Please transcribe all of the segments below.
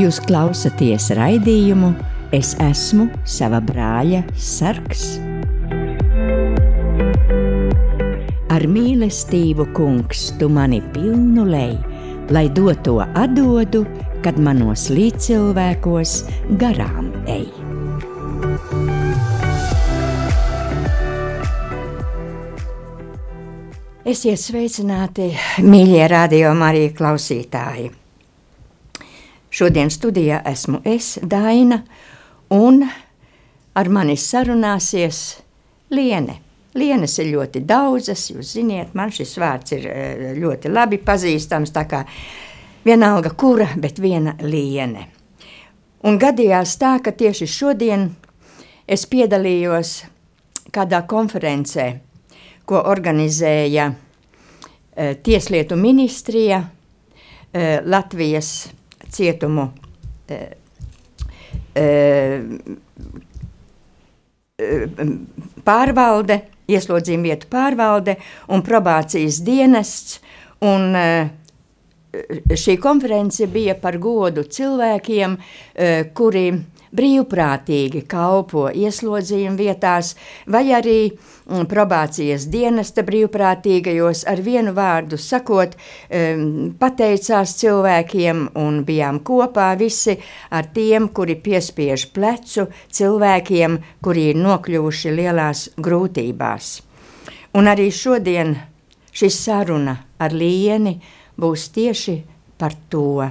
Jūs klausāties raidījumu Es esmu sava brāļa sargs. Ar mīlestību, kungs, tu mani pilnu lej, lai doto atdodu, kad manos līdzcilvēkos garām ej. Esiet sveicināti, mīļie radio Marija klausītāji! Šodien studijā esmu es, Daina, un ar mani sarunāsies Liene. Lienes ir ļoti daudzas, jūs ziniet, man šis vārds ir eh, ļoti labi pazīstams, tā kā vienalga kura, bet viena Liene. Un gadījās tā, ka tieši šodien es piedalījos kādā konferencē, ko organizēja eh, Tieslietu ministrija, eh, Latvijas cietumu e, e, pārvalde, ieslodzījuma vietu pārvalde un probācijas dienests. Un, e, šī konference bija par godu cilvēkiem, kuri brīvprātīgi kalpo ieslodzījuma vietās, vai arī mm, probācijas dienesta brīvprātīgajos, ar vienu vārdu sakot, pateicās cilvēkiem un bijām kopā visi ar tiem, kuri piespiež plecu cilvēkiem, kuri ir nokļuvuši lielās grūtībās. Un arī šodien šī saruna ar Lieni būs tieši par to.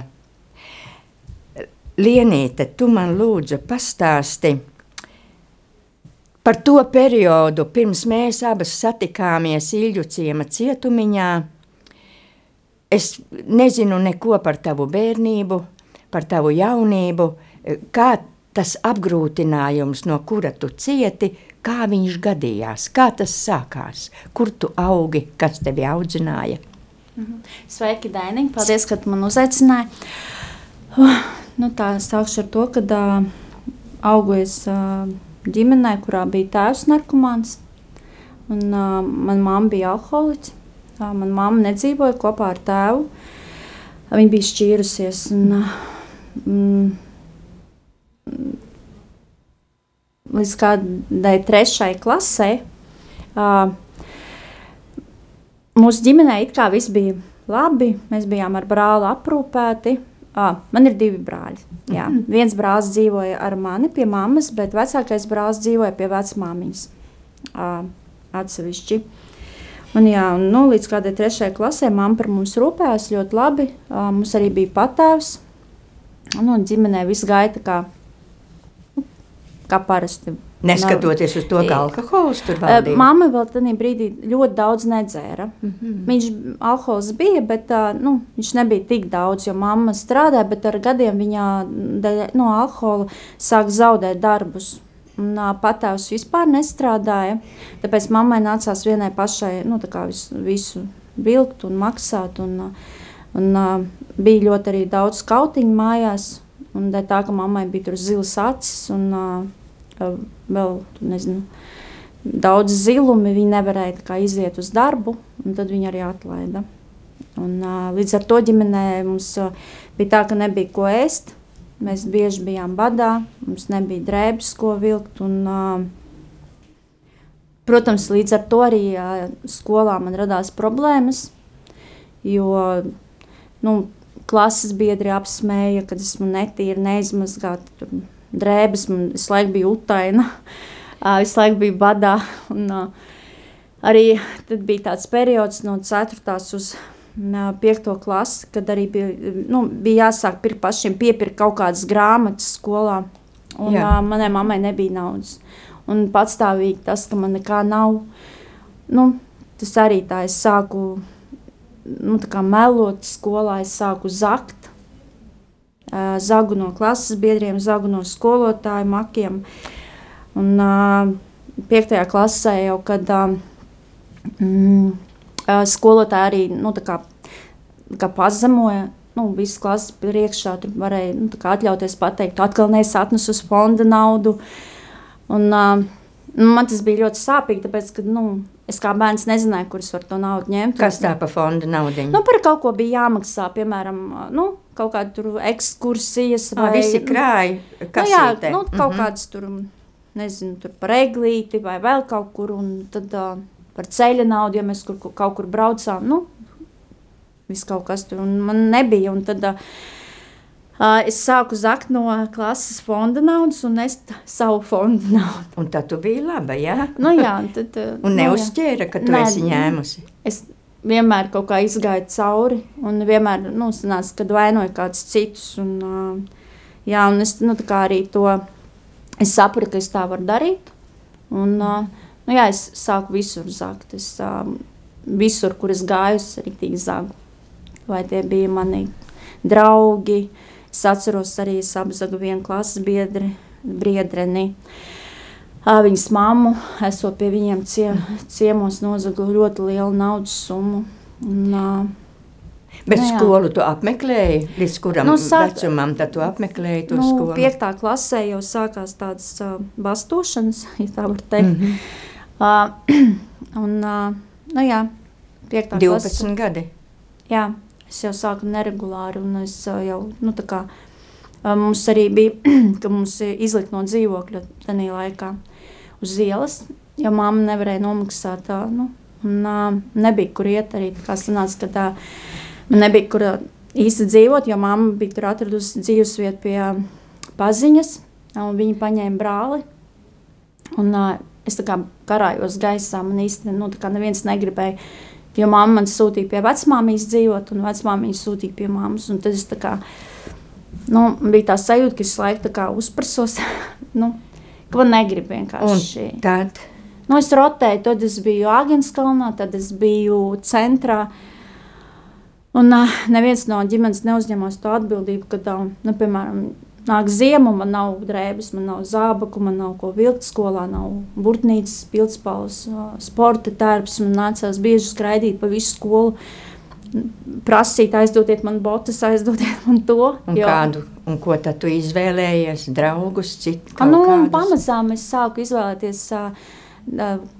Lienīte, tu man lūdzu pastāsti par to periodu, pirms mēs abas satikāmies Ilģu ciema cietumiņā. Es nezinu neko par tavu bērnību, par tavu jaunību, kā tas apgrūtinājums, no kura tu cieti, kā viņš gadījās, kā tas sākās, kur tu augi, kas tevi audzināja. Mhm. Sveiki, Dainiņ, paldies, ka man uzaicināji. Uh, Nu, tā sākšu ar to, ka uh, augu es uh, ģimenē, kurā bija tēvs narkomāns. Un, uh, Manā mamma bija alkoholiķis. Uh, Manā mamma nedzīvoja kopā ar tēvu. Viņa bija šķīrusies. Un, mm, līdz kādai trešai klasē. Uh, mūsu ģimenē it kā viss bija labi, mēs bijām ar brāli aprūpēti. Ah, man ir divi brāļi. Jā. Mm. Viens brālis dzīvoja ar mani pie mammas, bet vecākais brālis dzīvoja pie vecmāmiņas. Ah, atsevišķi. Un, jā, un, nu, līdz kādai trešajai klasē mamma par mums rūpējās ļoti labi. Ah, mums arī bija patēvs. Nu, un ģimenē viss gaita kā, kā parasti Neskatoties uz to, ka alkohols tur bija. Māma vēl tajā brīdī ļoti daudz nedzēra. Mm -hmm. Viņš alkohols bija, bet nu, viņš nebija tik daudz, jo mamma strādāja, bet ar gadiem viņa no alkohola sāk zaudēt darbus. Un, patēvs vispār nestrādāja. Tāpēc mammai nācās vienai pašai nu, visu, visu vilkt un maksāt. Un, un, bija ļoti daudz skautiņu mājās. Un tā, ka mammai bija tur zilas acis. Un, vēl nezinu, daudz zilumi. Viņi nevarēja iziet uz darbu, un tad viņi arī atlaida. Un, līdz ar to ģimenē mums bija tā, ka nebija ko ēst. Mēs bieži bijām badā, mums nebija drēbes, ko vilkt. Un, protams, līdz ar to arī skolā man radās problēmas, jo nu, klases biedri apsmēja, ka esmu netīra, neizmazgāta drēbes, man visu laiku bija utaina, visu laiku bija badā. Un, arī tad bija tāds periods no 4. uz 5. klasi, kad arī bija, nu, bija jāsāk pirkt pašiem piepirkt kaut kādas grāmatas skolā. Un, Jā. uh, manai mammai nebija naudas. Un patstāvīgi tas, ka man nekā nav, nu, tas arī tā es sāku nu, melot skolā, es sāku zakt zagu no klases biedriem, zagu no skolotāju makiem. Un, piektajā klasē jau, kad mm, skolotāji arī nu, kā, kā pazemoja, nu, visas klases priekšā varēja nu, atļauties pateikt, atkal neesi atnesis fonda naudu. Un, uh, man tas bija ļoti sāpīgi, tāpēc, ka nu, Es kā bērns nezināju, kurš var to naudu ņemt. Kas tā pa fonda naudu? Nu, par kaut ko bija jāmaksā, piemēram, nu, kaut kāda ekskursijas vai visi krāji. Nu, jā, nu, kaut mm -hmm. kādas tur, nezinu, tur par eglīti vai vēl kaut kur, un tad uh, par ceļa naudu, ja mēs kur, kaut kur braucām, nu, viss kaut kas tur, un man nebija, un tad Uh, es sāku zakt no klases fonda naudas un es savu fonda naudu. Un tad tu biji laba, jā? Nu jā, tad... Uh, un neuzķēra, ka tu Nē, esi ņēmusi? Es vienmēr kaut kā izgāju cauri un vienmēr, nu, sanāca, kad vainoju kādus citus un, uh, jā, un es, nu, tā kā arī to, es sapratu, ka es tā varu darīt un, uh, nu jā, es sāku visur zakt. Es visur, kur es gāju, es riktīgi zagu. Vai tie bija mani draugi, uh, Es atceros arī apzagu vienu klases biedri, Briedreni. Viņas mammu, esot pie viņiem cie, ciemos, nozagu ļoti lielu naudas summu. Un, Bet nu, skolu tu apmeklēji, līdz kuram nu, sāk, vecumam tu apmeklēji to nu, skolu? Piektā klasē jau sākās tādas uh, bastošanas, ja tā var teikt. Mm -hmm. uh, un, uh, nu jā, piektā 12 klase. gadi? Jā es jau sāku neregulāri, un es jau, nu, tā kā, mums arī bija, ka mums izlikt no dzīvokļa tajā laikā uz ielas, jo mamma nevarēja nomaksāt tā, nu, un nebija, kur iet arī, kā sanāca, ka tā, nebija, kur īsti dzīvot, jo mamma bija tur atradusi dzīvesvietu pie paziņas, un viņa paņēma brāli, un es tā kā karājos gaisā, man īsti, nu, tā neviens negribēja Jo mamma man sūtīja pie vecmāmiņas dzīvot, un vecmāmiņa sūtīja pie mammas. Tad es kā, nu, bija tā sajūta, ka es laiku uzprasos, nu, ka man negrib vienkārši. Un tad? Nu, es rotēju, tad es biju Agenskalnā, tad es biju centrā. Un uh, neviens no ģimenes neuzņemās to atbildību, ka, tā, nu, piemēram, Nāk ziema, man nav drēbes, man nav zābaku, man nav ko vilkt skolā, nav burtnīcas, pildspalvas, sporta tērps. Man nācās bieži skraidīt pa visu skolu, prasīt, aizdodiet man botas, aizdodiet man to. Un, jo. kādu, un ko tad tu izvēlējies? Draugus, citu? Nu, pamazām es sāku izvēlēties uh,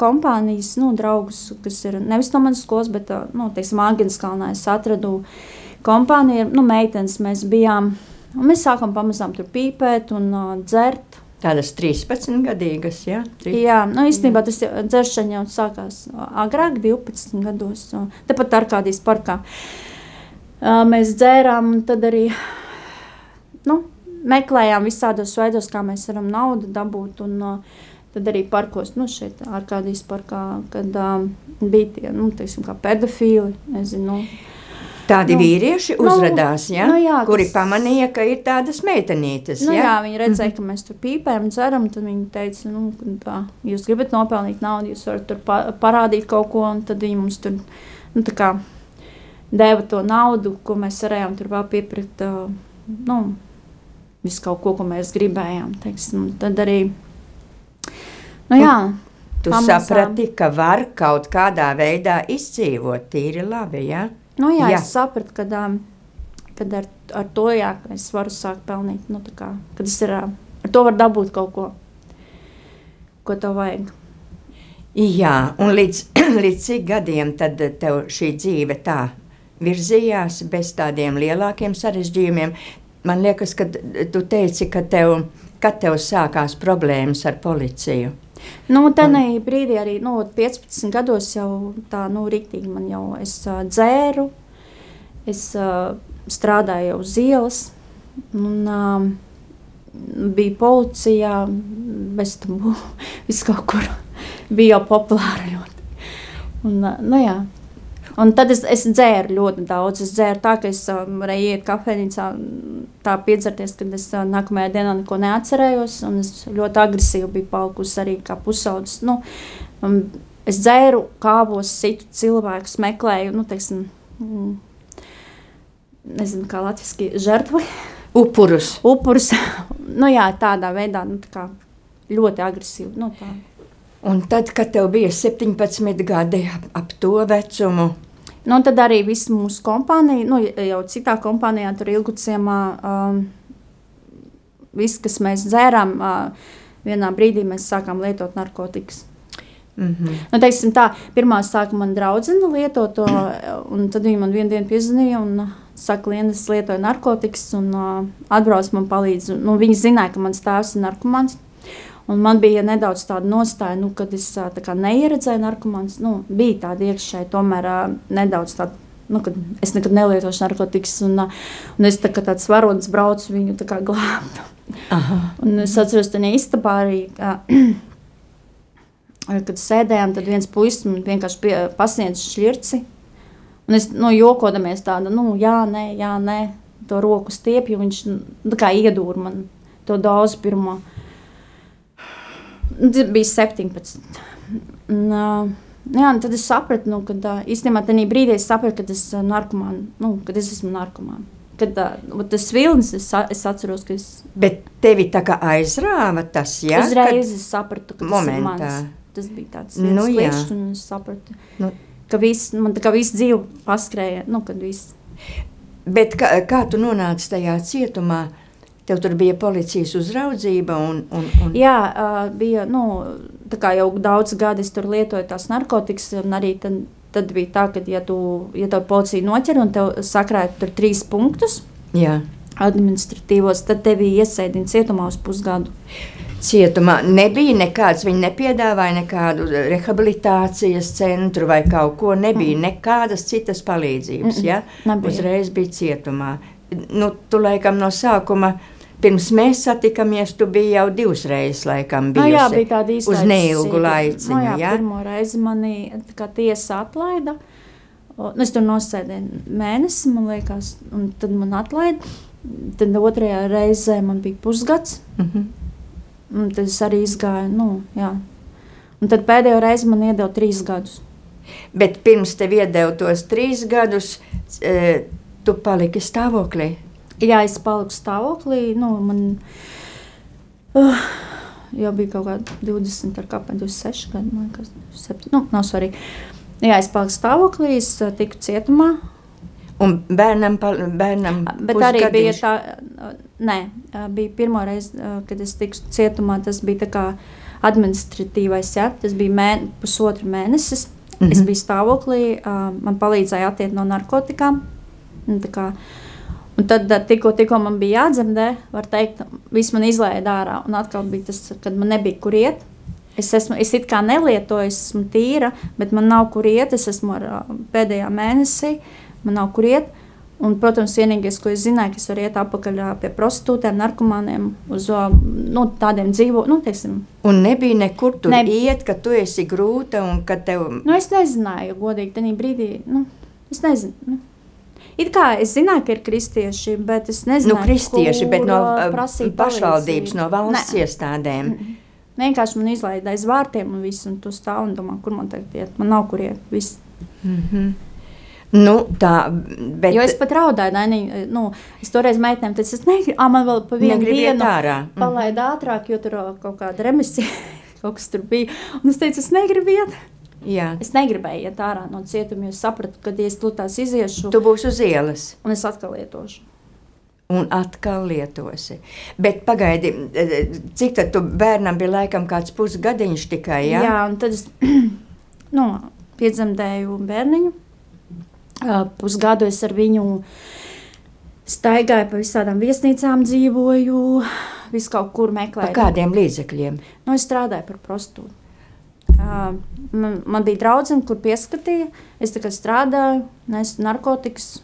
kompānijas, nu, draugus, kas ir nevis no manas skolas, bet, uh, nu, teiksim, Āgenskalnā es atradu kompāniju, nu, meitenes mēs bijām. Un mēs sākām pamazām tur pīpēt un uh, dzert. Tādas 13 gadīgas, jā. 13. Jā, nu īstenībā tas dzeršana jau sākās agrāk, 12 gados. Tepat Arkādijas parkā. Uh, mēs dzērām un tad arī nu, meklējām visādos veidos, kā mēs varam naudu dabūt. Un, uh, Tad arī parkos, nu, šeit, Arkādijas parkā, kad um, bija tie, nu, teiksim, kā pedofīli, nezinu. Nu, Tādi nu, vīrieši nu, uzrādījās, ja? nu, jā, kuri tas... pamanīja, ka ir tādas meitenītes. Nu, ja? Jā, viņi redzēja, ka mēs tur pīpējam, ceram. Tad viņi teica, nu, tā, jūs gribat nopelnīt naudu, jūs varat tur pa parādīt kaut ko. Tad viņi mums tur nu, kā, deva to naudu, ko mēs varējām tur vēl piepirkt. Nu, visu kaut ko, ko mēs gribējām. Teiksim. Tad arī. Nu, jā, tu pamazām. saprati, ka var kaut kādā veidā izdzīvot tīri labi. Ja? Nu, jā, jā. Es sapratu, ka, kad ar, ar to jā, es varu sākt pelnīt. Nu, kā, kad es ar, ar to varu dabūt kaut ko, ko tev vajag. Jā, un līdz, līdz cik gadiem tad tev šī dzīve tā virzījās bez tādiem lielākiem sarežģījumiem? Man liekas, ka tu teici, ka tev, kad tev sākās problēmas ar policiju. Nu, Tenī brīdī arī nu, 15 gados jau tā, nu, rīktīgi man jau es uh, dzēru, es uh, strādāju uz ielas, un uh, bija policijā, bez tam viss kaut kur bija jau populāra ļoti. Un, uh, nu, jā, Un tad es, es dzēru ļoti daudz. Es dzēru tā, ka es um, varēju iet kafejnīcā, tā piedzerties, kad es uh, nākamajā dienā neko neatcerējos. Un es ļoti agresīvi biju palikusi arī kā pusaudzis. Nu, es dzēru kāpos citu cilvēku, meklēju, nu, teiksim, mm, nezinu, kā latviešu žertvu. Upurus. Upurus. nu, jā, tādā veidā nu, tā ļoti agresīvi. Nu, tā. Un tad, kad tev bija 17 gadi, ap, ap to vecumu, Nu, tad arī viss mūsu kompānija, nu, jau citā kompānijā, tur ilguciemā, um, viss, kas mēs dzērām, uh, vienā brīdī mēs sākām lietot narkotikas. Mm -hmm. nu, teiksim, tā, pirmā sāka man draudzene lietot to, un tad viņa man vienu dienu piezīmēja un saka, Liena, es lietoju narkotikas, un uh, atbrauc man palīdz. Nu, viņi zināja, ka mans tēvs ir narkomāns. Un man bija nedaudz tāda nostāja, nu, kad es tā neieredzēju narkomānus. Nu, bija tāda iekšēji, tomēr uh, nedaudz tāda. Nu, es nekad nelietošu narkotikas, un, uh, un es tā kā tāds varonis braucu viņu glābt. Es atceros, ka viņa istabā arī. Uh, kad sēdējām, tad viens puisis man vienkārši pasniedz šķirci. Un es nu, jokodamies tādu, nu, jā, nē, jā, nē, to roku stiepju. Viņš nu, kā iedūra man to dozu pirmo. Tas bija 17. Un, uh, jā, tad es sapratu, nu, ka uh, īstenībā tajā brīdī es sapratu, ka es, uh, narkomān, nu, kad es esmu narkomāns. Kad uh, tas vilnis, es, es atceros, ka es. Bet tevi tā kā aizrāva tas, jā? Uzreiz kad... es sapratu, ka tas momentā. ir mans tas bija tāds nu, klišs, un es sapratu, nu. ka viss, man tā kā viss dzīve paskrēja, nu, kad viss. Bet kā, kā tu nonāci tajā cietumā? Tev tur bija policijas uzraudzība. Un, un, un... Jā, uh, bija nu, jau daudz gadi, es tur lietoju tās narkotikas. Arī tad, tad bija tā, ka, ja, tu, ja tev policija noķer un tev sakrāja tur trīs punktus Jā. administratīvos, tad tevi iesēdina cietumā uz pusgadu cietumā nebija nekāds, viņi nepiedāvāja nekādu rehabilitācijas centru vai kaut ko, nebija mm. nekādas citas palīdzības, mm -mm. ja? Nebija. Uzreiz bija cietumā. Nu, tu laikam no sākuma, pirms mēs satikāmies, tu biji jau divas reizes laikam bijusi. No, jā, bija tāda īsta. Uz neilgu laiciņu, no, jā, ja? pirmo reizi mani tiesa atlaida. Nu, es tur nosēdēju mēnesi, man liekas, un tad man atlaida. Tad otrajā reizē man bija pusgads. Mm -hmm. Un tad es arī izgāju. Nu, jā. un tad pēdējo reizi man iedeva trīs gadus. Bet pirms tev iedeva tos trīs gadus, e, tu paliki stāvoklī. Jā, es paliku stāvoklī. Nu, man uh, jau bija kaut kāda 20, ar kāpēc 26 gadi, man liekas, 7. Nu, nav svarīgi. Jā, es paliku stāvoklī, es e, tiku cietumā. Un bērnam, bērnam Bet arī bija tā, nē, bija pirmo reizi, kad es tiku cietumā, tas bija tā kā administratīvais, ja? tas bija mēne, pusotru mēnesis. Mm -hmm. Es mhm. biju stāvoklī, man palīdzēja attiekt no narkotikām. Un, kā, un tad tikko, tikko man bija jādzemdē, var teikt, viss man izlēja ārā. Un atkal bija tas, kad man nebija kur iet. Es, esmu, es it kā nelietoju, es esmu tīra, bet man nav kur iet. Es esmu ar, pēdējā mēnesī man nav kur iet. Un, protams, vienīgais, ko es zināju, ka es varu iet atpakaļ pie prostitūtēm, narkomāniem, uz nu, tādiem dzīvo. Nu, teiksim. un nebija nekur tur nebija. iet, ka tu esi grūta un ka tev. Nu, es nezināju, godīgi, tajā brīdī. Nu, es nezinu. Nu. It kā es zināju, ka ir kristieši, bet es nezinu, nu, kristieši, bet no pašvaldības, no valsts ne. iestādēm. Vienkārši man izlaida aiz vārtiem un viss, un tu stāv un domā, kur man tagad iet. Man nav kur iet. Viss. Mm -hmm. Nu, tā, bet... Jo es pat raudāju, Daini, nu, es toreiz meitenēm teicu, es negribu, ah, man vēl pa vienu dienu ārā. palaid mm. ātrāk, jo tur kaut kāda remisija, kaut kas tur bija. Un es teicu, es negribu iet. Jā. Es negribēju iet ārā no cietuma, jo sapratu, ka, ja es tās iziešu, tu būsi uz ielas. Un es atkal lietošu. Un atkal lietosi. Bet pagaidi, cik tad tu bērnam bija laikam kāds pusgadiņš tikai, jā? Jā, un tad es, nu, piedzemdēju bērniņu pusgadu es ar viņu staigāju pa visādām viesnīcām, dzīvoju, visu kaut kur meklēju. Par kādiem līdzekļiem? Nu, es strādāju par prostitūtu. Uh, man, man bija draudzene, kur pieskatīja. Es tikai strādāju, nesu narkotikas.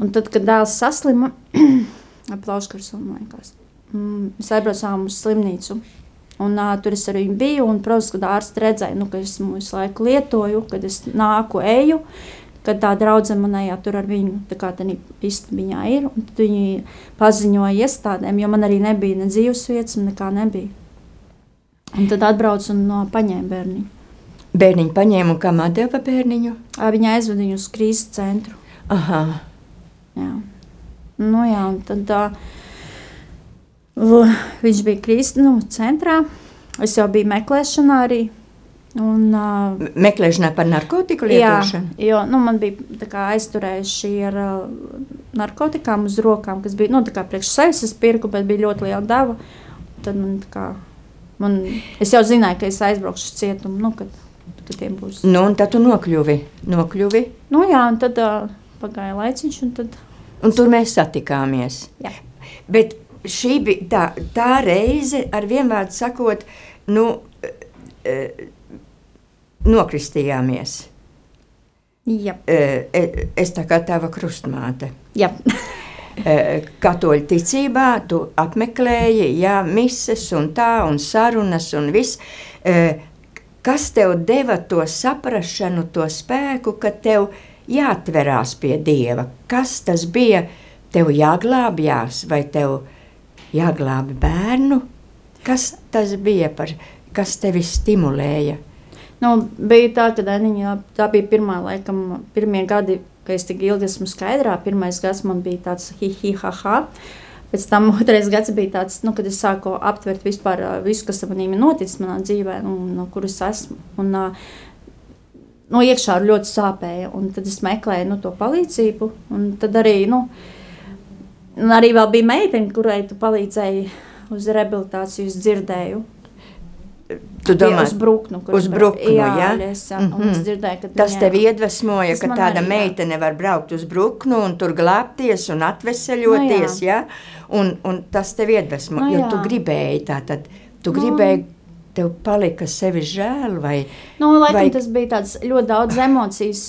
Un tad, kad dēls saslima, aplauskars un liekas, mm, mēs aizbraucām uz slimnīcu. Un, uh, tur es arī biju, un, protams, kad ārsts redzēja, nu, ka es visu laiku lietoju, kad es nāku, eju, kad tā draudzene manējā tur ar viņu istabiņā ir. Viņi paziņoja iestādēm, jo man arī nebija ne dzīves vietas, nekā nebija. Un tad atbrauc un no, paņēma bērniņu. Bērniņu paņēma un kam atdeva bērniņu? Viņa aizveda viņu uz krīzes centru. Aha. Jā. Nu, jā, un tad tā, uh, viņš bija krīzes nu, centrā. Es jau biju meklēšanā arī. Un, uh, Meklēšanā par narkotiku lietošanu? Jā, jo nu, man bija aizturējuši ar uh, narkotikām uz rokām, kas bija nu, priekš sevis, es pirku, bet bija ļoti liela deva. Tad man kā, Man, es jau zināju, ka es aizbraukšu uz cietumu, nu, kad, kad tiem būs. Nu, un tad tu nokļuvi. nokļuvi. Nu, jā, un tad uh, pagāja laiciņš, un tad... Un tur mēs satikāmies. Jā. Bet šī bija tā, tā reize, ar vienvārdu sakot, nu, e, nokristījāmies. Jā. E, es tā kā tava krustmāte. Jā. Katoļu ticībā tu apmeklēji, jā, mises un tā, un sarunas un viss. Kas tev deva to saprašanu, to spēku, ka tev jāatverās pie Dieva? Kas tas bija? Tev jāglābjās vai tev jāglābi bērnu? Kas tas bija par, kas tevi stimulēja? Nu, bija tā, ka Daniņa, tā bija pirmā, laikam, pirmie gadi, kad es tik ilgi esmu skaidrā. Pirmais gads man bija tāds hi-hi-ha-ha. Pēc tam otrais gads bija tāds, nu, kad es sāku aptvert vispār visu, kas manī ir noticis manā dzīvē, un, no kuras esmu. Un, no iekšā ļoti sāpēja, un tad es meklēju nu, to palīdzību. Tad arī, nu, arī bija meitene, kurai tu palīdzēji uz rehabilitāciju, es dzirdēju. Tu domā, uz brūknu, uz brūknu jā, jā? Es, mm -hmm. dzirdēju, tas tev iedvesmoja, ka tāda arī, meitene var braukt uz brūknu un tur glābties un atveseļoties, no, jā. jā? Un, un tas tev iedvesmoja, no, jo tu gribēji tā tad, tu no. gribēji tev palika sevi žēl? Vai, nu, laikam, vai... Tas bija tāds ļoti daudz emocijas,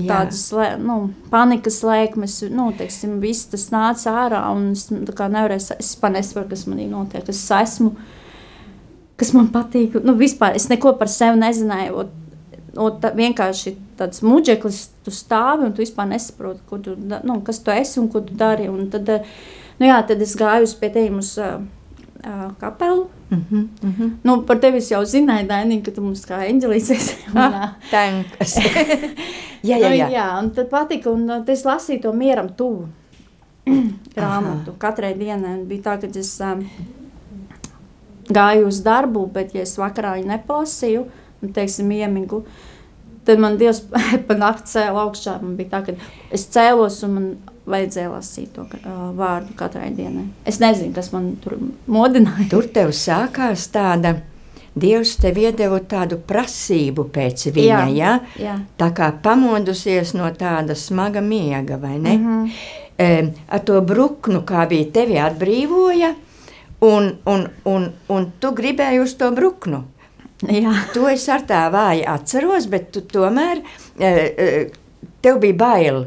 tādas nu, panikas lēkmes. Nu, teiksim, viss tas nāca ārā, un es nevarēju, nesaprotu, kas manī notiek. Es esmu kas man patīk. Nu, vispār es neko par sevi nezināju. Un, un tā, vienkārši tāds muģeklis, tu stāvi un tu vispār nesaproti, tu, nu, kas tu esi un ko tu dari. Un tad, nu, jā, tad es gāju pie tevis uz uh, uh, kapelu. Mm -hmm, mm -hmm. Nu, par tevi jau zināju, Dainī, ka tu mums kā eņģelīts esi. Ah, tankas. jā, jā, jā. Nu, jā, un tad patika, un uh, es lasīju to mieram tuvu grāmatu katrai dienai. Bija tā, ka es... Um, gāju uz darbu, bet, ja es vakarā viņu nepalasīju, un, teiksim, iemigu, tad man Dievs pa nakti cēla augšā. Man bija tā, ka es cēlos un man vajadzēja lasīt to uh, vārdu katrai dienai. Es nezinu, kas man tur modināja. Tur tev sākās tāda. Dievs tev iedeva tādu prasību pēc viņa, jā, ja? jā. tā kā pamodusies no tāda smaga miega, vai ne? Mm -hmm. e, ar to bruknu, kā bija tevi atbrīvoja, Un, un, un, un tu gribēji uz to bruknu. Jā. To es ar tā vāji atceros, bet tu tomēr e, e, tev bija bail,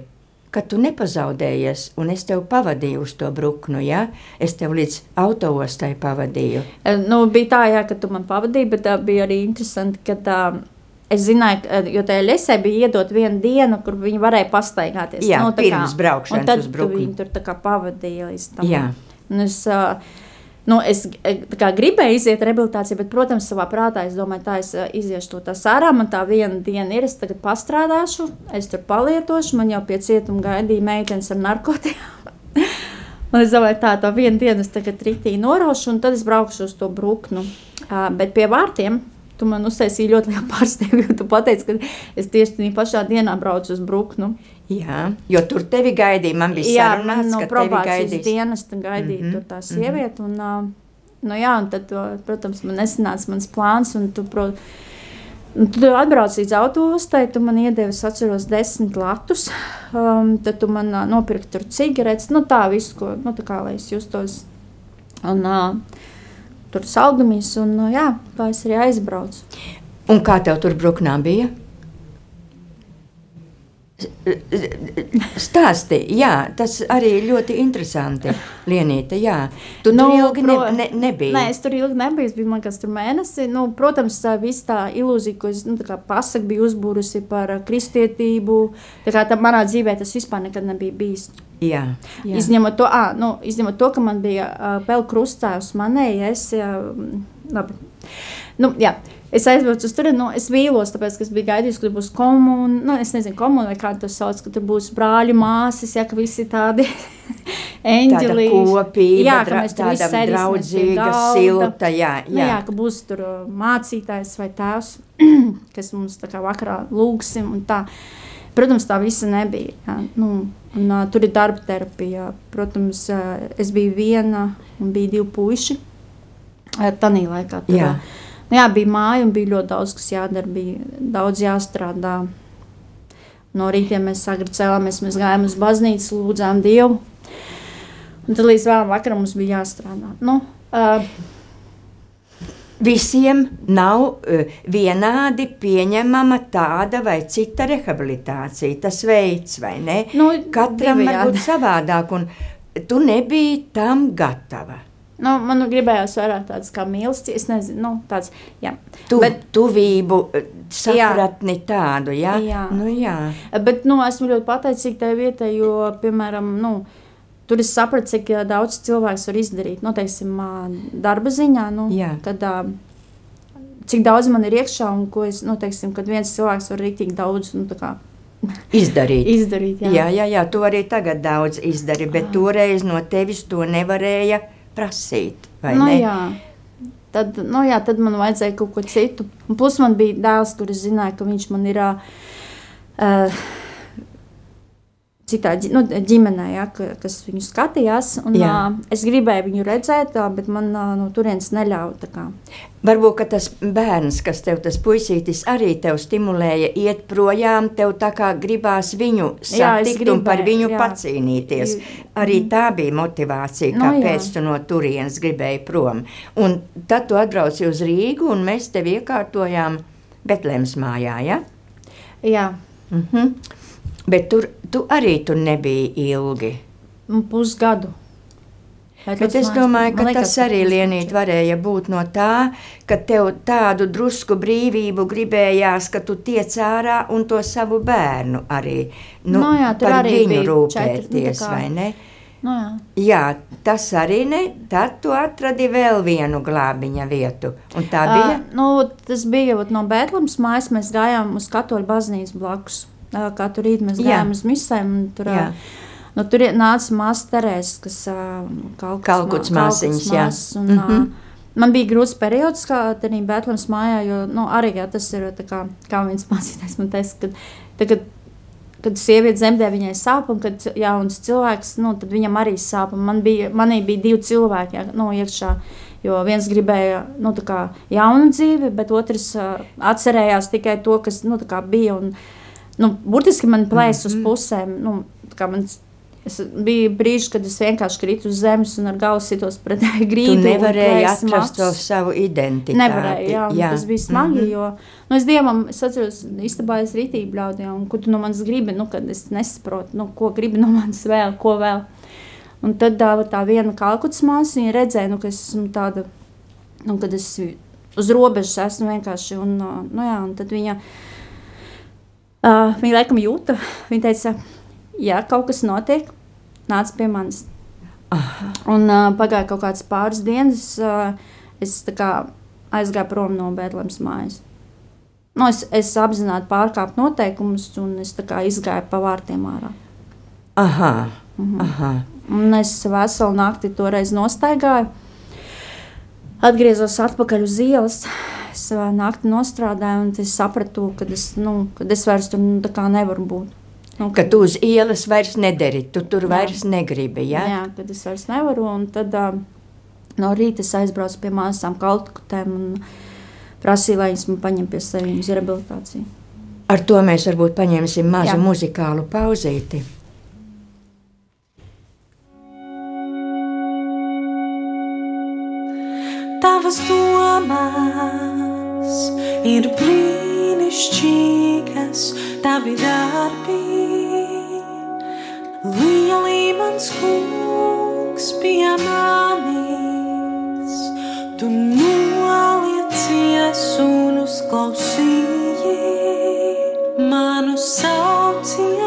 ka tu nepazaudējies, un es tevi pavadīju uz to bruknu. Ja? Es tev līdz autostai pavadīju. E, nu, bija tā, jā, ka tu man pavadīji, bet tā bija arī interesanti, ka tā. Es zināju, ka, jo tajā lesē bija iedot vienu dienu, kur viņi varēja pastaigāties. Jā, nu, pirms kā, braukšanas uz brukni. Viņi tur tā kā pavadīja līdz tam. Jā. Un es, uh, Nu, es e, kā, gribēju iziet rehabilitācijā, bet, protams, savā prātā es domāju, tā es e, iziešu to sārā. Man tā viena diena ir, es tagad pastrādāšu, es tur palietošu. Man jau pie cietuma gaidīja meitenes ar narkotikām. Un es domāju, tā, tā viena diena es tagad rītīgi noraušu, un tad es braukšu uz to brūknu. Uh, bet pie vārtiem tu man uztaisīji ļoti lielu pārsteigumu, jo tu pateici, ka es tieši tajā pašā dienā braucu uz brūknu. Jā, jo tur tevi gaidīja. Man bija jā, sarunāts, no ka probācijas dienesta gaidīja mm -hmm. tā mhm. sieviete. Un, uh, nu, jā, un tad, protams, man nesanāca mans plāns. Un tu, pro, un tu atbrauc līdz autostai, tu man iedevi, es atceros, desmit latus. Um, tad tu man uh, nopirki tur cigaretes, nu tā visu, ko, nu tā kā lai es justos. Un, uh, tur saldumies, un uh, jā, tā es arī aizbraucu. Un kā tev tur bruknā bija? Stāsti, jā, tas arī ļoti interesanti. Lienīte, jā. Tu nu, tur ilgi pro, ne, ne, nebija. Nē, es tur ilgi nebiju. Es biju man kas tur mēnesi. Nu, protams, viss tā ilūzija, ko es nu, pasaku biju uzbūrusi par kristietību. Tā kā tā manā dzīvē tas vispār nekad nebija bijis. Jā, jā. Izņemot, to, à, nu, izņemot to, ka man bija uh, vēl krustājus manēji, es, jā, labi. Nu, jā. Es aizbraucu uz turieni, nu, es vīlos, tāpēc, ka es biju gaidījis, ka būs komūna. Nu, es nezinu, komūna vai kā to sauc, ka tur būs brāļi, māsas, ja ka visi tādi eņģeli. Kopība, jā, ka mēs tur visi sēdīsim draudzīga, silta, jā, jā. Nu, jā, ka būs tur uh, mācītājs vai tēvs, kas mums tā kā vakarā lūgsim un tā. Protams, tā visa nebija. Jā. Nu, un, uh, tur ir darba terapija. Protams, uh, es biju viena un bija divi puiši. Tanī laikā. Tur, Jā. Nu, jā, bija māja un bija ļoti daudz, kas jādara, bija daudz jāstrādā. No rīta mēs agri cēlāmies, mēs gājām uz baznīcu, lūdzām Dievu. Un tad līdz vēlam vakaram mums bija jāstrādā. Nu, uh, Visiem nav uh, vienādi pieņemama tāda vai cita rehabilitācija, tas veids, vai ne? Nu, Katram var būt savādāk, un tu nebiji tam gatava. Nu, man nu gribējās vairāk tādas kā mīlestības, es nezinu, nu, tāds, jā. Tu, Bet- tuvību, uh, sapratni tādu, jā? Jā. Nu, jā. Bet nu, esmu ļoti pateicīga tajā vietā, jo, piemēram, nu, tur es sapratu, cik ā, daudz cilvēks var izdarīt. Nu, teiksim, darba ziņā, nu, Jā. kad, ā, cik daudz man ir iekšā un ko es, nu, teiksim, kad viens cilvēks var rīktīgi daudz nu, tā kā Izdarīt. izdarīt. Jā. Jā, jā, jā, tu arī tagad daudz izdari, bet toreiz no tevis to nevarēja prasīt. Nu, jā. Tad, nu, jā, tad man vajadzēja kaut ko citu. Un plus man bija dēls, kurš zināja, ka viņš man ir uh, citā nu, ģimenē, ja, ka, kas viņu skatījās. Un, Jā. uh, es gribēju viņu redzēt, bet man uh, no turienes neļāva. Varbūt tas bērns, kas tev tas puisītis arī tev stimulēja iet projām, tev tā kā gribās viņu Jā, es satikt un par gribēju, viņu jā. pacīnīties. Arī tā bija motivācija, Nu, kāpēc jā. tu no turienes gribēji prom. Un tad tu atbrauci uz Rīgu un mēs tevi iekārtojām Betlēmas mājā, ja? Jā, Mhm. Bet tur tu arī tur nebija ilgi. pusgadu. Bet, Bet es domāju, ka tas arī Lienīt varēja būt no tā, ka tev tādu drusku brīvību gribējās, ka tu tiec ārā un to savu bērnu arī nu, Nu jā, par arī viņu bija rūpēties, četri, nu, vai ne? Nu, jā. Jā, tas arī ne. Tad tu atradi vēl vienu glābiņa vietu. Un tā bija. Uh, nu, tas bija no Bēntlēmas mājas. Mēs gājām uz katoļu baznīcu blakus. Uh, katru rītu mēs Jā. gājām uz misēm. un Tur, Jā. uh, nu, tur nāca māsa Terēs, kas uh, Kalkutas māsiņas, jā. Un, Mhm. uh, Man bija grūts periods, kā tādā Bēntlēmas mājā, jo nu, arī jā, tas ir tā kā, kā viens mācītājs man teica, ka tagad, kad sieviete dzemdē, viņai sāp, un kad jauns cilvēks, nu, tad viņam arī sāp. Man bija, manī bija divi cilvēki jā, nu, iekšā. Jo viens gribēja nu, kā jaunu dzīvi, bet otrs uh, atcerējās tikai to, kas nu, kā bija. Un, nu, burtiski man plēs uz Mhm. pusēm. Nu, es bija brīži, kad es vienkārši kritu uz zemes un ar galvu sitos pret Tu grīdu. un nevarēji atrast to savu identitāti. Nevarēju, jā, jā. tas bija smagi. Mhm. Jo, nu, es dievam, es atceros, istabā es rītīgi bļaudīju, un ko tu no manis gribi, nu, kad es nesaprotu, nu, ko gribi no manis vēl, ko vēl. Un tad tā, tā viena kalkutas māsa, viņa redzēja, nu, ka es esmu tāda, nu, kad es uz robežas esmu vienkārši, un, nu, jā, un tad viņa, uh, viņa laikam jūta, viņa teica, ja kaut kas notiek, nāc pie manis. Aha. Un uh, pagāja kaut kāds pāris dienas, uh, es kā aizgāju prom no Bēntlēmas mājas. Nu, es, es apzināti pārkāpu noteikumus, un es kā izgāju pa vārtiem ārā. Aha, Mhm. aha. Un es veselu nakti toreiz nostaigāju. Atgriezos atpakaļ uz ielas. Es naktī nostrādāju, un es sapratu, ka es, nu, kad es vairs tur nu, tā kā nevaru būt. Nu, Ka tu uz ielas vairs nederi, tu tur Jā. vairs negribi. Ja? Jā, kad es vairs nevaru. un Tad uh, no rīta es aizbraucu pie māsām kalkutēm un prasīju, lai viņas man paņem pie sevis uz rehabilitāciju. Ar to mēs varbūt paņemsim mazu Jā. muzikālu pauzīti. Tavas domas ir brīnišķīgas, tavi darbi. Lielī mans kungs pie manis, tu noliecies un uzklausīji manu saucienus.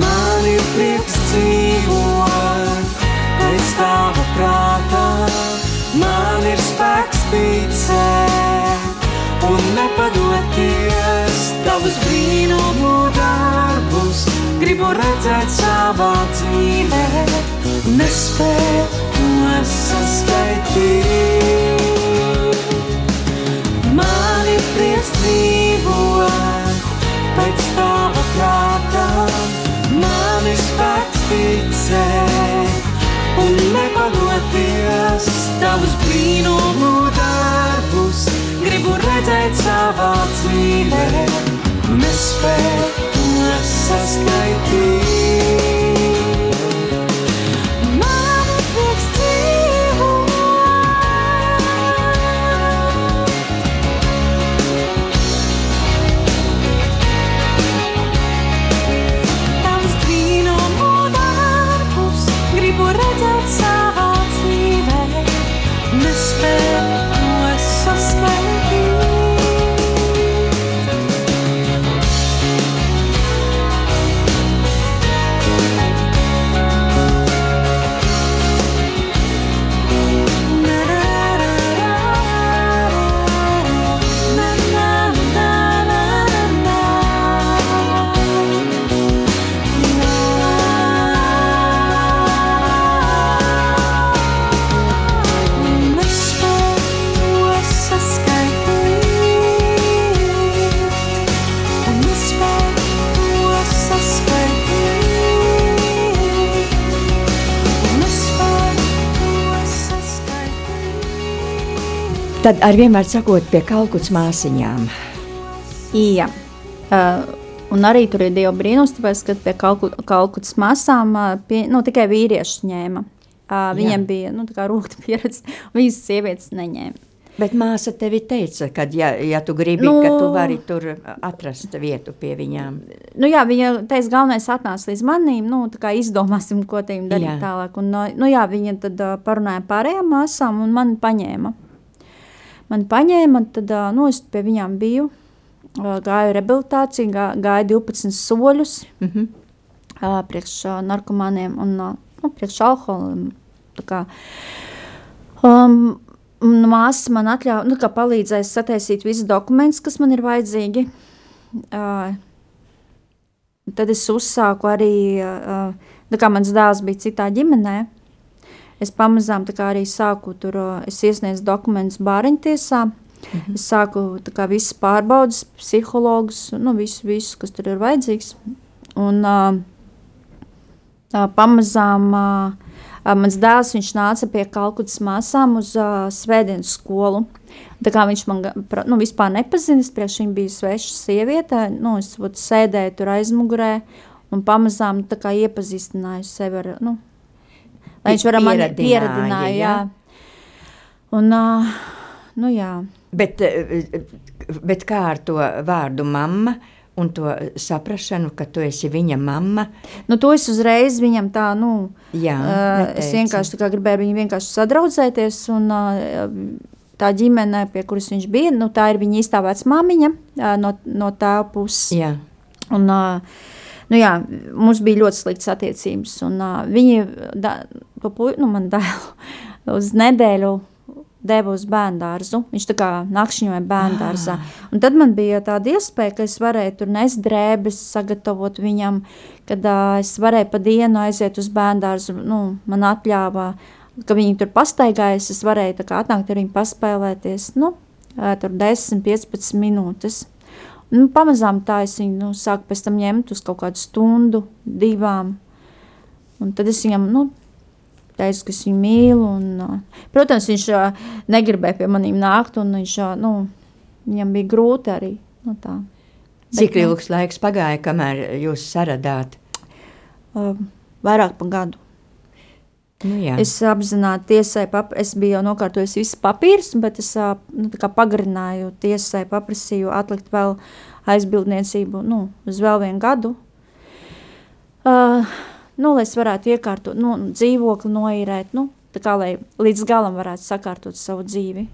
Man ir prieks dzīvot pēc tava prātā, man ir spēks ticēt un nepadoties tavus brīnumu darbus. Gribu redzēt savā dzīvē, nespēju to saskaitīt. Man ir prieks dzīvot ticēt un nepadoties tavus brīnumu darbus. Gribu redzēt savā dzīvē, nespēju to saskaitīt. Tad ar vienmēr sakot pie kalkuts māsiņām. Jā. Uh, un arī tur ir divi brīnums, tāpēc, ka pie kalku, kalkutas masām pie, nu, tikai vīrieši ņēma. Uh, viņiem bija nu, rūkta pieredze, viņas sievietes neņēma. Bet māsa tevi teica, ka, ja, ja tu gribi, Nu- nu, ka tu vari tur atrast vietu pie viņām. Nu, jā, viņa teica, galvenais atnāca līdz manim, nu, tā kā izdomāsim, ko tiem darīt Jā. tālāk. Un, nu, jā, viņa tad parunāja pārējām māsām un man paņēma. Man paņēma, tad, nu, es pie viņām biju, gāju rehabilitāciju, gā, gāju 12 soļus Mm -hmm. priekš narkomāniem un nu, priekš kā. Um, un Māsas man atļāva, nu, kā palīdzēja sataisīt visus dokumentus, kas man ir vajadzīgi. Uh, tad es uzsāku arī, uh, kā mans dēls bija citā ģimenē, es pamazām tā arī sāku tur, es iesniedzu dokumentus bāriņtiesā, -hmm. es sāku tā kā visas pārbaudas, psihologus, nu, visu, visu, kas tur ir vajadzīgs. Un uh, pamazām mans dēls, nāca pie Kalkutas māsām uz svētdienas skolu. Tā kā viņš man nu, vispār nepazina, priekš viņa bija sveša sieviete, nu, es vat, sēdēju tur aizmugurē un pamazām tā iepazīstināju sevi ar, nu, lai viņš varētu mani Pieradināja, jā. jā. Un, uh, nu jā, Bet, bet kā ar to vārdu mamma un to saprašanu, ka tu esi viņa mamma? nu to es uzreiz viņam tā, nu, Jā, Uh, es vienkārši tā gribēju viņu vienkārši sadraudzēties. Un, uh, tā ģimene, pie kuras viņš bija, nu, tā ir viņa īstā vecmāmiņa uh, no, no tā puses. Jā, Un, uh, nu, jā, mums bija ļoti sliktas attiecības. Un, uh, viņi da, to pu- nu, man dēlu uz nedēļu deva uz bērnu dārzu. Viņš tā kā nakšņoja bērnu dārzā. Un tad man bija tāda iespēja, ka es varēju tur nest drēbes, sagatavot viņam, kad uh, es varēju pa dienu aiziet uz bērnu dārzu. Nu, man atļāva, ka viņi tur pastaigājas, es varēju tā kā atnākt ar viņu paspēlēties. Nu, tur 10, 15 minūtes. Nu, pamazām tā es viņu nu, sāku pēc tam ņemt uz kaut kādu stundu, divām. Un tad es viņam nu, teicu, ka es viņu mīlu. Un, ā, protams, viņš ā, negribēja pie maniem nākt, un viņš, ā, nu, viņam bija grūti arī. Nu, tā. cik Bet, nu, ilgs laiks pagāja, kamēr jūs saradāt? ā, Vairāk par gadu. Nu, jā. Es apzināti tiesai, pap, es biju jau nokārtojis visus papīrus, bet es nu, pagarināju tiesai, paprasīju atlikt vēl aizbildniecību nu, uz vēl vienu gadu. Uh, nu, lai es varētu iekārtot nu, dzīvokli, noīrēt, nu, tā kā lai līdz galam varētu sakārtot savu dzīvi.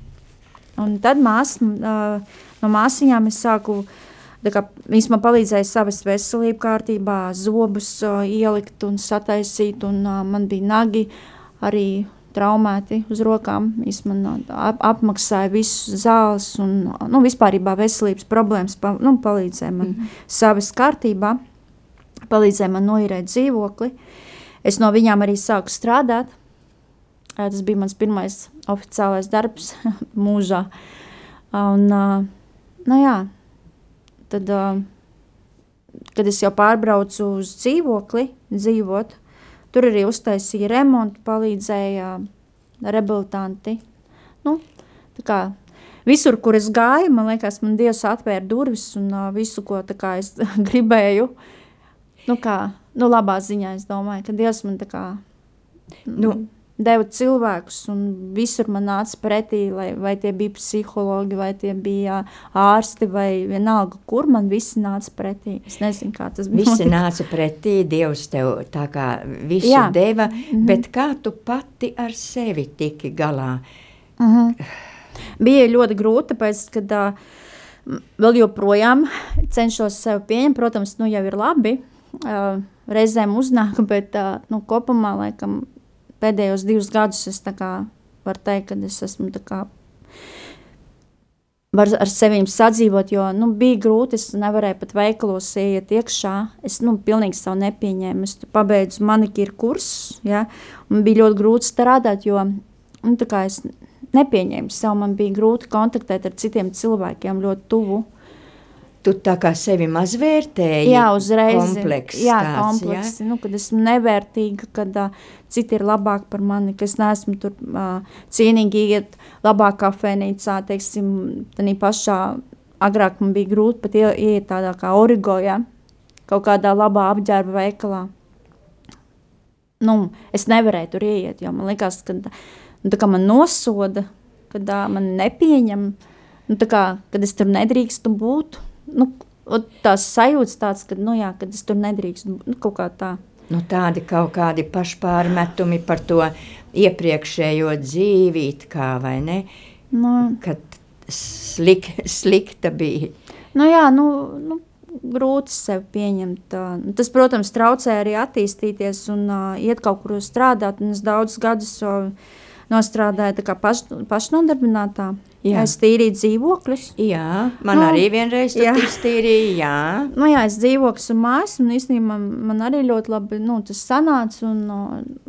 Un tad mās, uh, no māsīņām es sāku, tā viņas man palīdzēja savas veselību kārtībā, zobus ielikt un sataisīt, un man bija nagi arī traumēti uz rokām. Viņš man ap, apmaksāja visus zāles un nu, vispārībā veselības problēmas pa, nu, palīdzēja man mm -hmm. savas kārtībā, palīdzēja man noīrēt dzīvokli. Es no viņām arī sāku strādāt. Tas bija mans pirmais oficiālais darbs mūžā. Un, nu jā, tad, kad es jau pārbraucu uz dzīvokli, dzīvot, Tur arī uztaisīja remontu, palīdzēja rehabilitanti. Nu, kā, visur, kur es gāju, man liekas, man Dievs atvēra durvis un visu, ko kā, es gribēju. Nu, kā, nu, labā ziņā es domāju, ka Dievs man tā kā. Nu, deva cilvēkus, un visur man nāca pretī, lai, vai tie bija psihologi, vai tie bija ārsti, vai vienalga, kur man visi nāca pretī. Es nezinu, kā tas bija. Visi nāca pretī, Dievs tev tā kā visu Jā. deva, mm -hmm. bet kā tu pati ar sevi tiki galā? Mm -hmm. Bija ļoti grūti, tāpēc, kad uh, vēl joprojām cenšos sev pieņemt, protams, nu jau ir labi, uh, reizēm uznāk, bet uh, nu, kopumā, laikam, pēdējos divus gadus es varu teikt, ka es esmu var ar sevi sadzīvot, jo nu, bija grūti. Es nevarēju pat veikalos iet iekšā. Es nu, pilnīgi savu nepieņēmu. Es pabeidzu manikīru kursus, ja, un bija ļoti grūti strādāt, jo nu, es nepieņēmu sev. Man bija grūti kontaktēt ar citiem cilvēkiem ļoti tuvu. Tu tā kā sevi mazvērtēji. Jā, uzreiz. Kompleks jā, tāds, kompleks. Jā? Nu, kad esmu nevērtīga, kad uh, citi ir labāki par mani, ka es neesmu tur uh, cienīgi iet labāk kafēnīcā, teiksim, tādā pašā, agrāk man bija grūti pat ie, iet tādā kā origo, ja? kaut kādā labā apģērba veikalā. Nu, es nevarēju tur iet, jo man liekas, ka nu, tā kā man nosoda, kad uh, man nepieņem, nu, tā kā, kad es tur nedrīkstu būt, nu, tās sajūtas tāds, ka, nu jā, kad es tur nedrīkstu, nu, kaut kā tā. Nu, tādi kaut kādi pašpārmetumi par to iepriekšējo dzīvi, kā vai ne? Nu, kad slik, slikta bija. Nu, jā, nu, nu, grūti sev pieņemt. Tas, protams, traucē arī attīstīties un uh, iet kaut kur strādāt. Es daudzus gadus nostrādāju paš, pašnodarbinātā. Jā. Es tīrīju dzīvokļus. Jā, man nu, arī vienreiz tas iztīrīja. Jā. Nu, jā, es dzīvokļus un mājas, un īstenībā man, man arī ļoti labi nu, tas sanāca. Un no,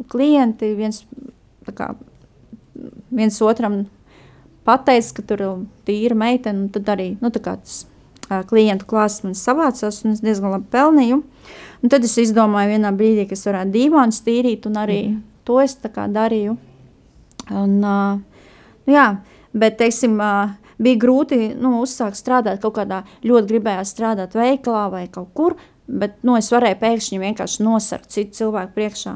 klienti viens, kā, viens otram pateica, ka tur ir tīra meitene, un tad arī nu, tas klientu klāsts man savācās, un es diezgan labi pelnīju. Un tad es izdomāju vienā brīdī, ka es varētu dīvānus tīrīt, un arī mm. to es darīju. Un, uh, jā, Bet, teiksim, bija grūti nu, uzsākt strādāt kaut kādā, ļoti gribējās strādāt veikalā vai kaut kur, bet nu, es varēju pēkšņi vienkārši nosarkt citu cilvēku priekšā.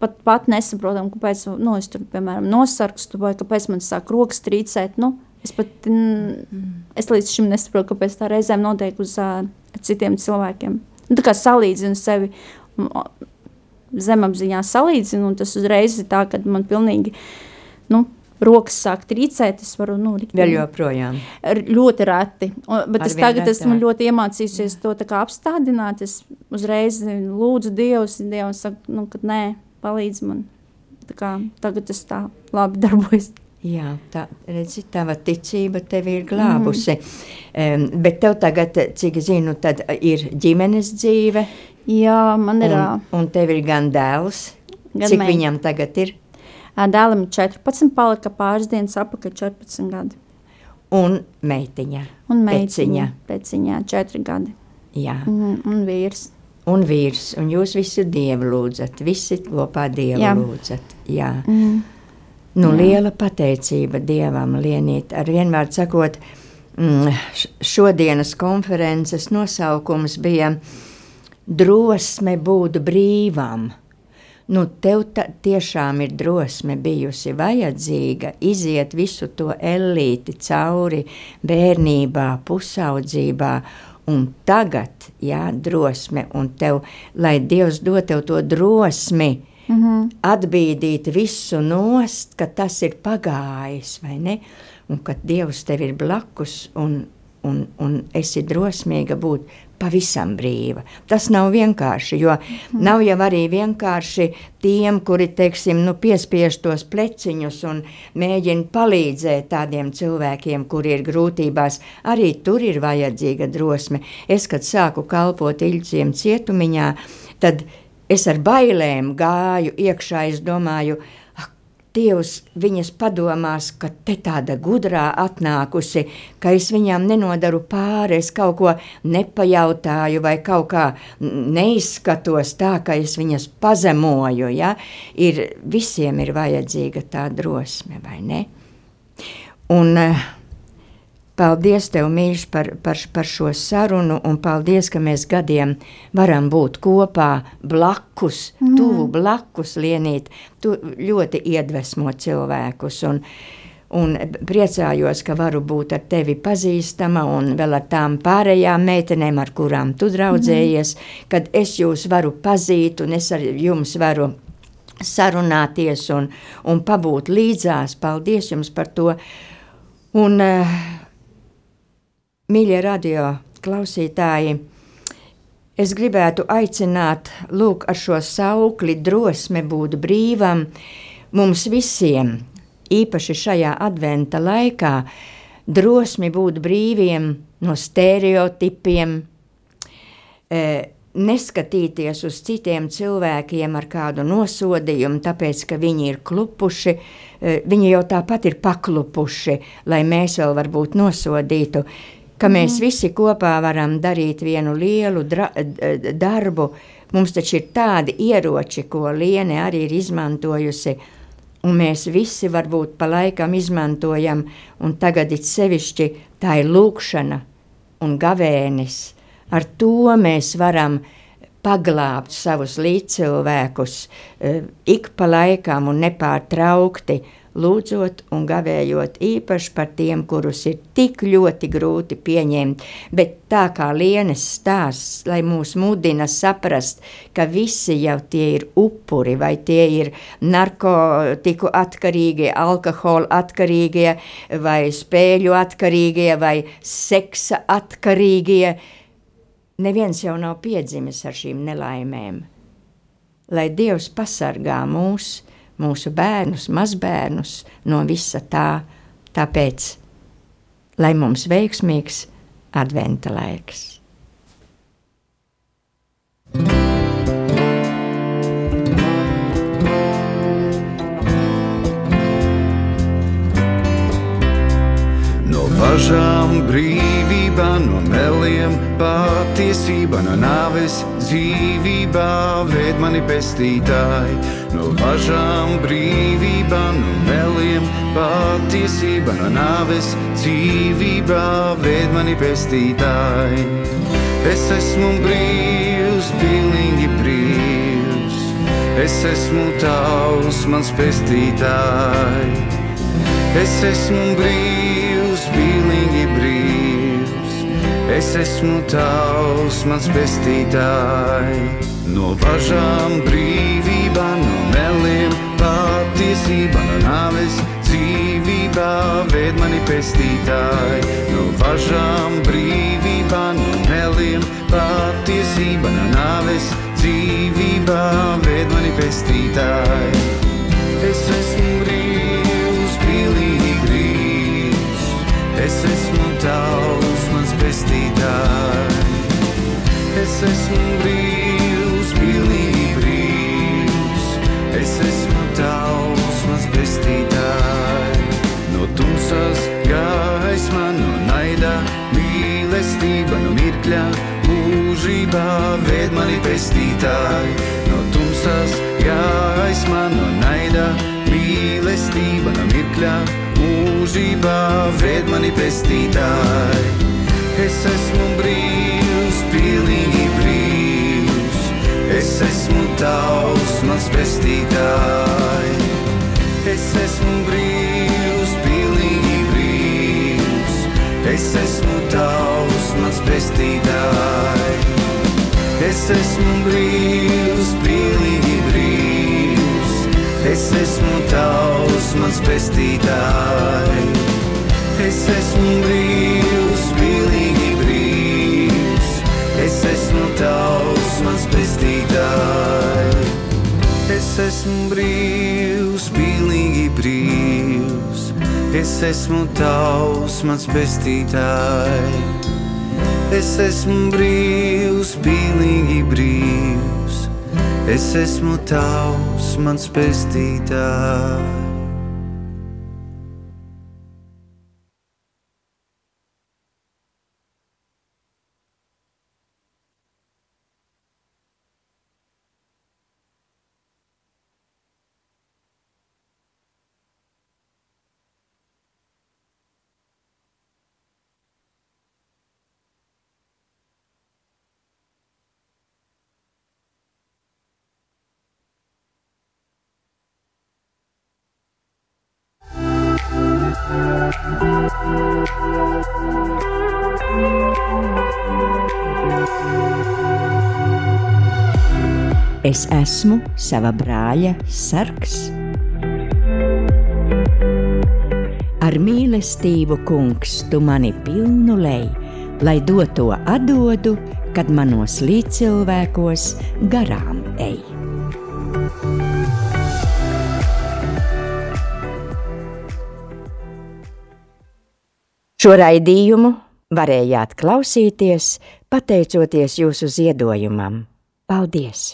Pat, pat nesaprotam, kāpēc nu, es tur, piemēram, nosarkstu vai kāpēc man sāk rokas trīcēt. Nu, es pat mm. es līdz šim nesaprotu, kāpēc tā reizēm notiek uz uh, citiem cilvēkiem. Nu, tā kā salīdzinu sevi zemapziņā, salīdzinu, un tas uzreiz ir tā, ka man pilnīgi. Nu, rokas sāk trīcēt, es varu nu, riktini, vēl joprojām. Ļoti reti. Un, bet Ar es tagad retāk. esmu ļoti iemācījusies to apstādināt. Es uzreiz lūdzu Dievs, Dievs saka, nu, ka nē, palīdz man. Tā kā, tagad tas tā labi darbojas. Jā, tā redzi, tava ticība tevi ir glābusi. Mm. Um, bet tev tagad, cik zinu, tad ir ģimenes dzīve. Jā, man ir. Un, un tev ir gan dēls. Gan cik mē. viņam tagad ir? Dēlam 14, palika pāris dienas apakaļ 14 gadi. Un meitiņa. Un meitiņa. Pēciņā 4 gadi. Jā. Un, un vīrs. Un vīrs. Un jūs visi Dievu lūdzat. Visi kopā Dievu Jā. lūdzat. Jā. Mm. Nu, Jā. liela pateicība Dievam, Lienīt. Ar vienmēr sakot, mm, šodienas konferences nosaukums bija drosme būt brīvam nu, tev ta, tiešām ir drosme bijusi vajadzīga iziet visu to ellīti cauri bērnībā, pusaudzībā un tagad, jā, drosme, un tev, lai Dievs dod tev to drosmi, mm -hmm. atbīdīt visu nost, ka tas ir pagājis, vai ne? Un ka Dievs tev ir blakus un, un, un esi drosmīga būt pavisam brīva. Tas nav vienkārši, jo mm. nav jau arī vienkārši tiem, kuri, teiksim, nu, piespiež tos pleciņus un mēģina palīdzēt tādiem cilvēkiem, kuri ir grūtībās. Arī tur ir vajadzīga drosme. Es, kad sāku kalpot Iļciem cietumiņā, tad es ar bailēm gāju iekšā, es domāju, Dievs viņas padomās, ka te tāda gudrā atnākusi, ka es viņām nenodaru pāri, es kaut ko nepajautāju vai kaut kā neizskatos tā, ka es viņas pazemoju. Ja? Ir, visiem ir vajadzīga tā drosme, vai ne? Un, uh, Paldies, tev, mīļš, par, par, par šo sarunu, un paldies, ka mēs gadiem varam būt kopā, blakus, mm. tuvu blakus lienīt. Tu ļoti iedvesmo cilvēkus. Un, un priecājos, ka varu būt ar tevi pazīstama un vēl ar tām pārējām meitenēm, ar kurām tu draudzējies, mm. kad es jūs varu pazīt un es ar jums varu sarunāties un, un pabūt līdzās. Paldies jums par to! Un, uh, Mīļie radio klausītāji, es gribētu aicināt, lūk, ar šo saukli drosme būt brīvam mums visiem, īpaši šajā adventa laikā, drosmi būt brīviem no stereotipiem, e, neskatīties uz citiem cilvēkiem ar kādu nosodījumu, tāpēc, ka viņi ir klupuši, e, viņi jau tāpat ir paklupuši, lai mēs vēl varbūt nosodītu ka mēs mm. visi kopā varam darīt vienu lielu dra, darbu. Mums taču ir tādi ieroči, ko Liene arī ir izmantojusi, un mēs visi varbūt pa laikam izmantojam, un tagad it sevišķi tā ir lūkšana un gavēnis. Ar to mēs varam paglābt savus līdzcilvēkus eh, ik pa laikam un nepārtraukti, lūdzot un gavējot īpaši par tiem, kurus ir tik ļoti grūti pieņemt, bet tā kā lienes stāsts, lai mūs mudina saprast, ka visi jau tie ir upuri, vai tie ir narkotiku atkarīgie, alkohola atkarīgie, vai spēļu atkarīgie, vai seksa atkarīgie. Neviens jau nav piedzimis ar šīm nelaimēm. Lai Dievs pasargā mūs, mūsu bērnus, mazbērnus no visa tā. Tāpēc, lai mums veiksmīgs adventa laiks. No važām brīvībā, no meliem patiesība, no nāves dzīvībā, ved mani pestītāji no važām brīvībā, no meliem patiesība, no nāves dzīvībā, ved mani pestītāji. Es esmu brīvs, pilnīgi brīvs, es esmu tavs, mans pestītāji. Es esmu brīvs, es esmu tavs, mans pestītāji. No važām brīvībā, no meliem patiesība, no nāves dzīvībā, ved mani pestītāji. No važām brīvībā, no meliem patiesība, no nāves dzīvībā, ved mani pestītāji. Es esmu brīvs, pilnīgi brīvs, es esmu tavs, Es esmu brīvs pilnīgi brīvs. Es esmu tavs, mans pestītāji. No tumsas gaisma, no naida, mīlestība, no mirkļa, mūžībā ved mani pestītāji. No tumsas gaisma, no naida, mīlestība, no mirkļa, mūžībā ved mani pestītāji. Es esmu brīvs, pilnīgi Es esmu tavs, mans pestītāji. Es esmu brīvs, pilnīgi brīvs. Es esmu tavs, mans pestītāj. Es esmu brīvs, pilnīgi brīvs. Es esmu tavs, mans pestītāj. Es esmu brīvs, pilnīgi brīvs. Es esmu tavs, mans pestītāj. Es esmu brīvs, pilnīgi brīvs. Es esmu tavs, mans pestītāj. Es esmu brīvs, pilnīgi brīvs. Es esmu tavs, mans pestītāj. Es esmu sava brāļa sargs. Ar mīlestību, kungs, tu mani pilnu lej, lai doto atdodu, kad manos līdzcilvēkos garām ej. Šo raidījumu varējāt klausīties pateicoties jūsu ziedojumam. Paldies!